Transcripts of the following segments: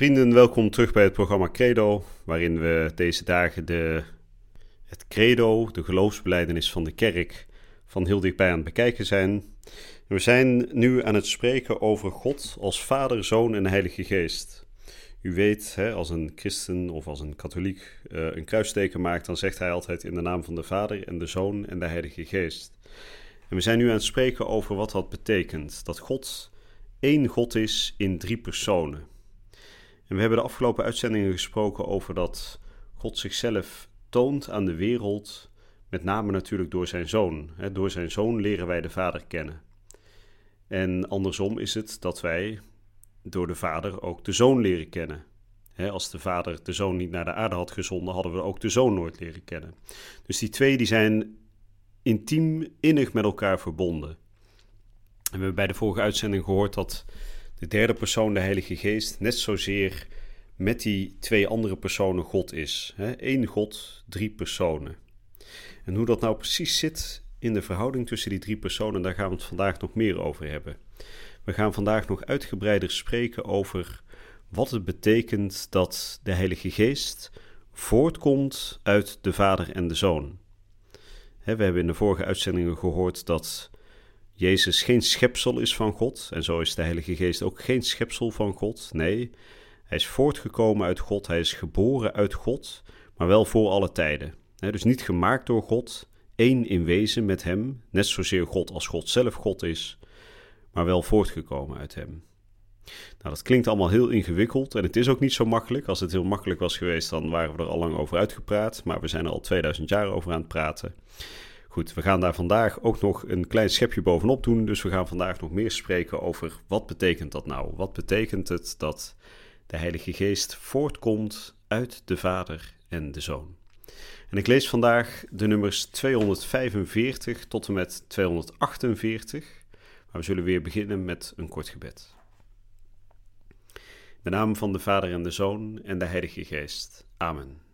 Vrienden, welkom terug bij het programma Credo, waarin we deze dagen de, het Credo, de geloofsbeleidenis van de kerk, van heel dichtbij aan het bekijken zijn. we zijn nu aan het spreken over God als Vader, Zoon en Heilige Geest. U weet, hè, als een christen of als een katholiek uh, een kruisteken maakt, dan zegt hij altijd in de naam van de Vader en de Zoon en de Heilige Geest. En we zijn nu aan het spreken over wat dat betekent: dat God één God is in drie personen. En we hebben de afgelopen uitzendingen gesproken over dat God zichzelf toont aan de wereld, met name natuurlijk door zijn zoon. Door zijn zoon leren wij de Vader kennen. En andersom is het dat wij door de Vader ook de zoon leren kennen. als de Vader de zoon niet naar de aarde had gezonden, hadden we ook de zoon nooit leren kennen. Dus die twee die zijn intiem, innig met elkaar verbonden. En we hebben bij de vorige uitzending gehoord dat de derde persoon, de Heilige Geest, net zozeer met die twee andere personen God is. Eén God, drie personen. En hoe dat nou precies zit in de verhouding tussen die drie personen, daar gaan we het vandaag nog meer over hebben. We gaan vandaag nog uitgebreider spreken over wat het betekent dat de Heilige Geest voortkomt uit de Vader en de Zoon. We hebben in de vorige uitzendingen gehoord dat Jezus geen schepsel is van God. En zo is de Heilige Geest ook geen schepsel van God. Nee, hij is voortgekomen uit God. Hij is geboren uit God, maar wel voor alle tijden. dus niet gemaakt door God, één in wezen met Hem, net zozeer God als God zelf God is, maar wel voortgekomen uit Hem. Nou, dat klinkt allemaal heel ingewikkeld en het is ook niet zo makkelijk. Als het heel makkelijk was geweest, dan waren we er al lang over uitgepraat, maar we zijn er al 2000 jaar over aan het praten. Goed, we gaan daar vandaag ook nog een klein schepje bovenop doen. Dus we gaan vandaag nog meer spreken over wat betekent dat nou? Wat betekent het dat de Heilige Geest voortkomt uit de Vader en de Zoon? En ik lees vandaag de nummers 245 tot en met 248. Maar we zullen weer beginnen met een kort gebed. In de naam van de Vader en de Zoon en de Heilige Geest. Amen.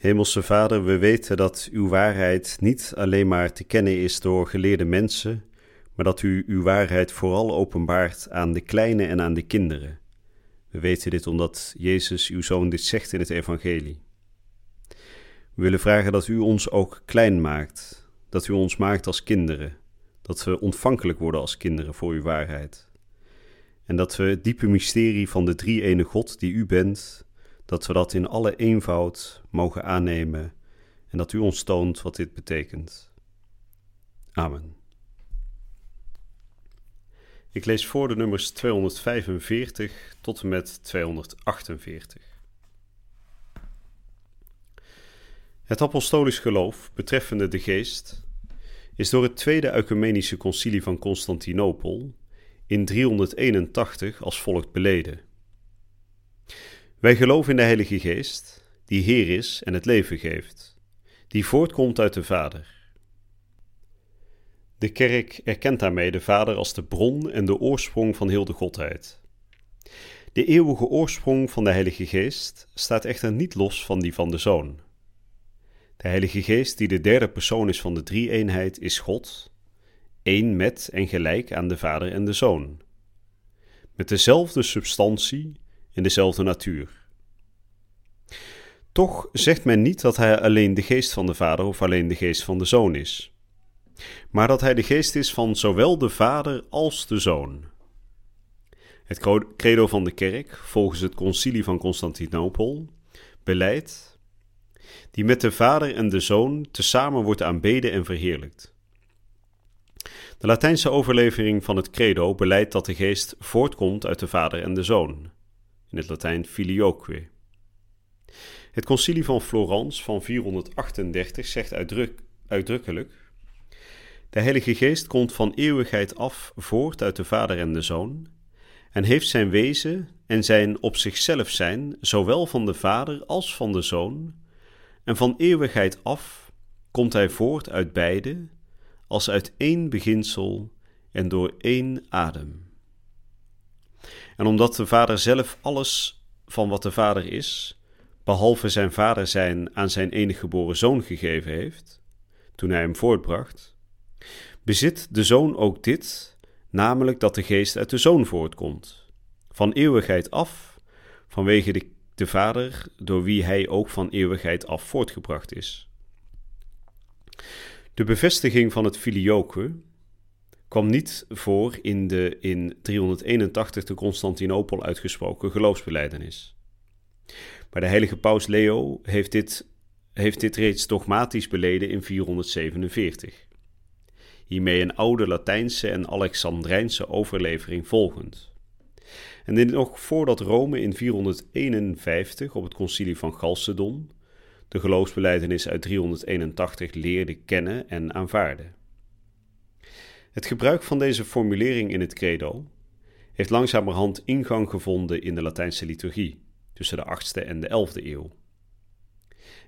Hemelse Vader, we weten dat uw waarheid niet alleen maar te kennen is door geleerde mensen, maar dat u uw waarheid vooral openbaart aan de kleine en aan de kinderen. We weten dit omdat Jezus, uw zoon, dit zegt in het Evangelie. We willen vragen dat u ons ook klein maakt, dat u ons maakt als kinderen, dat we ontvankelijk worden als kinderen voor uw waarheid. En dat we het diepe mysterie van de drie-ene God die u bent, dat we dat in alle eenvoud mogen aannemen en dat u ons toont wat dit betekent. Amen. Ik lees voor de nummers 245 tot en met 248. Het apostolisch geloof betreffende de geest is door het Tweede Ecumenische Concilie van Constantinopel in 381 als volgt beleden. Wij geloven in de Heilige Geest, die Heer is en het leven geeft, die voortkomt uit de Vader. De kerk erkent daarmee de Vader als de bron en de oorsprong van heel de Godheid. De eeuwige oorsprong van de Heilige Geest staat echter niet los van die van de Zoon. De Heilige Geest, die de derde persoon is van de drie-eenheid, is God, één met en gelijk aan de Vader en de Zoon. Met dezelfde substantie in dezelfde natuur. Toch zegt men niet dat hij alleen de geest van de Vader of alleen de geest van de Zoon is, maar dat hij de geest is van zowel de Vader als de Zoon. Het credo van de kerk, volgens het concilie van Constantinopel, beleidt die met de Vader en de Zoon tezamen wordt aanbeden en verheerlijkt. De Latijnse overlevering van het credo beleidt dat de geest voortkomt uit de Vader en de Zoon in het Latijn filioque. Het concilie van Florence van 438 zegt uitdruk, uitdrukkelijk: De Heilige Geest komt van eeuwigheid af voort uit de Vader en de Zoon, en heeft zijn wezen en zijn op zichzelf zijn, zowel van de Vader als van de Zoon, en van eeuwigheid af komt hij voort uit beide, als uit één beginsel en door één adem. En omdat de Vader zelf alles van wat de Vader is, behalve zijn Vader zijn aan zijn enige geboren Zoon gegeven heeft, toen hij hem voortbracht, bezit de Zoon ook dit, namelijk dat de Geest uit de Zoon voortkomt, van eeuwigheid af, vanwege de, de Vader, door wie hij ook van eeuwigheid af voortgebracht is. De bevestiging van het filioque kwam niet voor in de in 381 te Constantinopel uitgesproken geloofsbeleidenis. Maar de heilige paus Leo heeft dit, heeft dit reeds dogmatisch beleden in 447. Hiermee een oude Latijnse en Alexandrijnse overlevering volgend. En dit nog voordat Rome in 451 op het concilie van Chalcedon de geloofsbeleidenis uit 381 leerde kennen en aanvaarden. Het gebruik van deze formulering in het credo heeft langzamerhand ingang gevonden in de Latijnse liturgie tussen de 8e en de 11e eeuw.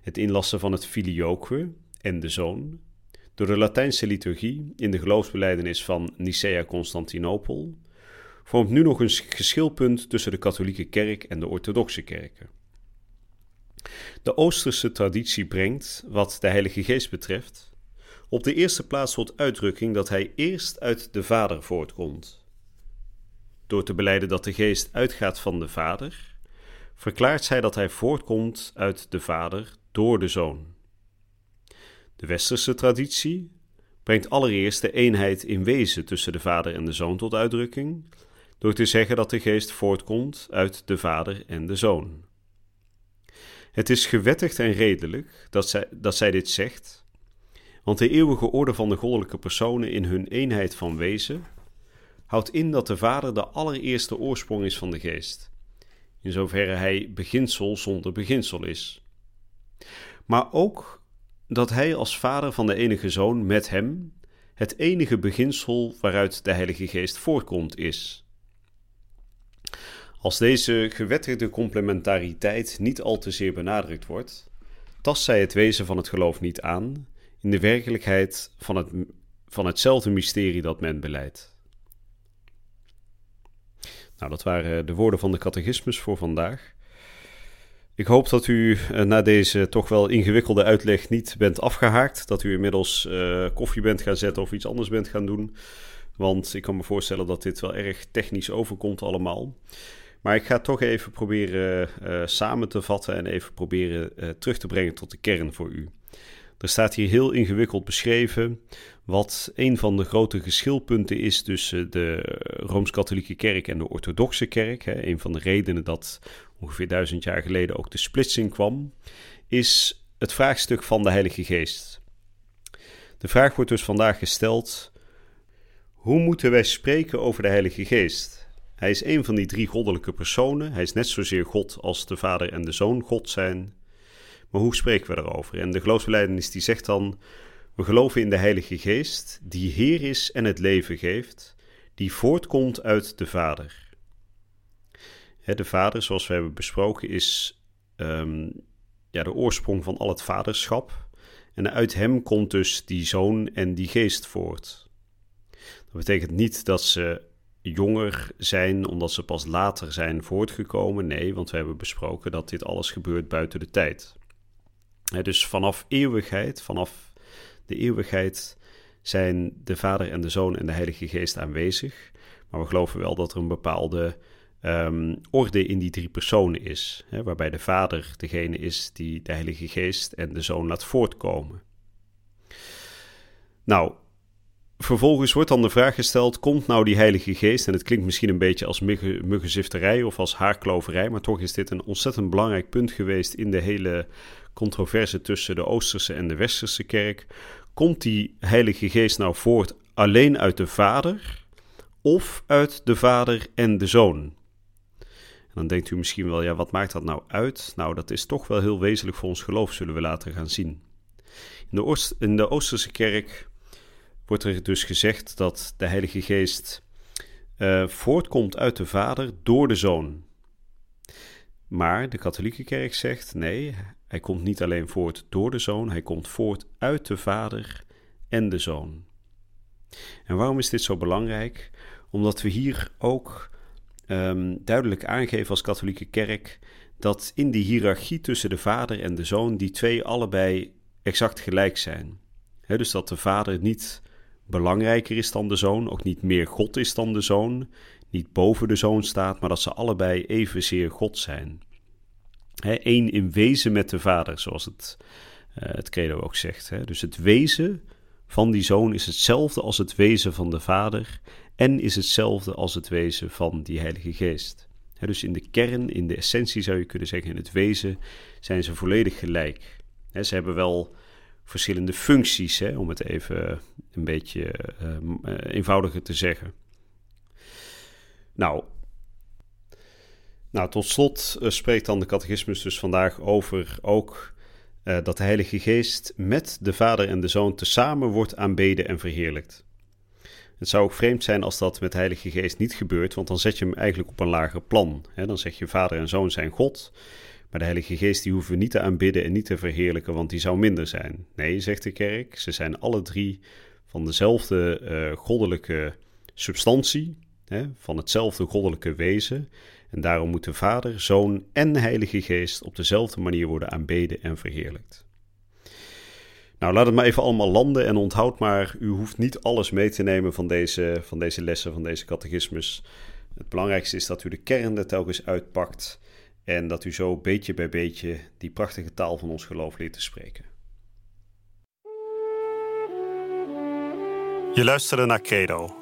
Het inlassen van het filioque en de zoon door de Latijnse liturgie in de geloofsbeleidenis van Nicea-Constantinopel vormt nu nog een geschilpunt tussen de katholieke kerk en de orthodoxe kerken. De Oosterse traditie brengt, wat de Heilige Geest betreft, op de eerste plaats tot uitdrukking dat hij eerst uit de Vader voortkomt. Door te beleiden dat de Geest uitgaat van de Vader, verklaart zij dat hij voortkomt uit de Vader door de Zoon. De westerse traditie brengt allereerst de eenheid in wezen tussen de Vader en de Zoon tot uitdrukking, door te zeggen dat de Geest voortkomt uit de Vader en de Zoon. Het is gewettigd en redelijk dat zij, dat zij dit zegt, want de eeuwige orde van de goddelijke personen in hun eenheid van wezen houdt in dat de Vader de allereerste oorsprong is van de Geest, in zoverre hij beginsel zonder beginsel is. Maar ook dat hij als Vader van de enige Zoon met hem het enige beginsel waaruit de Heilige Geest voortkomt is. Als deze gewettigde complementariteit niet al te zeer benadrukt wordt, tast zij het wezen van het geloof niet aan in de werkelijkheid van, het, van hetzelfde mysterie dat men beleidt. Nou, dat waren de woorden van de catechismus voor vandaag. Ik hoop dat u eh, na deze toch wel ingewikkelde uitleg niet bent afgehaakt. Dat u inmiddels uh, koffie bent gaan zetten of iets anders bent gaan doen. Want ik kan me voorstellen dat dit wel erg technisch overkomt allemaal. Maar ik ga toch even proberen uh, samen te vatten en even proberen terug te brengen tot de kern voor u. Er staat hier heel ingewikkeld beschreven wat een van de grote geschilpunten is tussen de Rooms-Katholieke Kerk en de Orthodoxe Kerk. Een van de redenen dat ongeveer duizend jaar geleden ook de splitsing kwam, is het vraagstuk van de Heilige Geest. De vraag wordt dus vandaag gesteld: hoe moeten wij spreken over de Heilige Geest? Hij is een van die drie goddelijke personen. Hij is net zozeer God als de Vader en de Zoon God zijn. Maar hoe spreken we daarover? En de geloofsbeleidenis die zegt dan: we geloven in de Heilige Geest, die Heer is en het leven geeft, die voortkomt uit de Vader. De Vader, zoals we hebben besproken, is um, ja, de oorsprong van al het vaderschap. En uit hem komt dus die zoon en die geest voort. Dat betekent niet dat ze jonger zijn omdat ze pas later zijn voortgekomen. Nee, want we hebben besproken dat dit alles gebeurt buiten de tijd. Dus vanaf eeuwigheid, vanaf de eeuwigheid, zijn de Vader en de Zoon en de Heilige Geest aanwezig. Maar we geloven wel dat er een bepaalde um, orde in die drie personen is. Waarbij de Vader degene is die de Heilige Geest en de Zoon laat voortkomen. Nou, vervolgens wordt dan de vraag gesteld: komt nou die Heilige Geest? En het klinkt misschien een beetje als muggenzifterij of als haarkloverij, maar toch is dit een ontzettend belangrijk punt geweest in de hele controverse tussen de Oosterse en de Westerse kerk. Komt die Heilige Geest nou voort alleen uit de Vader of uit de Vader en de Zoon? En dan denkt u misschien wel, ja, wat maakt dat nou uit? Nou, dat is toch wel heel wezenlijk voor ons geloof, zullen we later gaan zien. In de, Oost, in de Oosterse kerk wordt er dus gezegd dat de Heilige Geest uh, voortkomt uit de Vader door de Zoon. Maar de katholieke kerk zegt nee, hij komt niet alleen voort door de Zoon, hij komt voort uit de Vader en de Zoon. En waarom is dit zo belangrijk? Omdat we hier ook um, duidelijk aangeven als katholieke kerk dat in die hiërarchie tussen de Vader en de Zoon die twee allebei exact gelijk zijn. dus dat de Vader niet belangrijker is dan de Zoon, ook niet meer God is dan de Zoon, niet boven de Zoon staat, maar dat ze allebei evenzeer God zijn. Eén in wezen met de Vader, zoals het, uh, het credo ook zegt. Dus het wezen van die Zoon is hetzelfde als het wezen van de Vader en is hetzelfde als het wezen van die Heilige Geest. dus in de kern, in de essentie zou je kunnen zeggen, in het wezen zijn ze volledig gelijk. ze hebben wel verschillende functies, hè, om het even een beetje uh, eenvoudiger te zeggen. Nou, nou tot slot uh, spreekt dan de catechismus dus vandaag over ook dat de Heilige Geest met de Vader en de Zoon tezamen wordt aanbeden en verheerlijkt. Het zou ook vreemd zijn als dat met de Heilige Geest niet gebeurt, want dan zet je hem eigenlijk op een lager plan. Dan zeg je Vader en Zoon zijn God, maar de Heilige Geest die hoeven we niet te aanbidden en niet te verheerlijken, want die zou minder zijn. Nee, zegt de kerk, ze zijn alle drie van dezelfde uh, goddelijke substantie, hè, van hetzelfde goddelijke wezen. En daarom moeten Vader, Zoon en Heilige Geest op dezelfde manier worden aanbeden en verheerlijkt. Nou, laat het maar even allemaal landen en onthoud maar, u hoeft niet alles mee te nemen van deze, van deze lessen, van deze catechismus. Het belangrijkste is dat u de kern er telkens uitpakt en dat u zo beetje bij beetje die prachtige taal van ons geloof leert te spreken. Je luisterde naar Credo,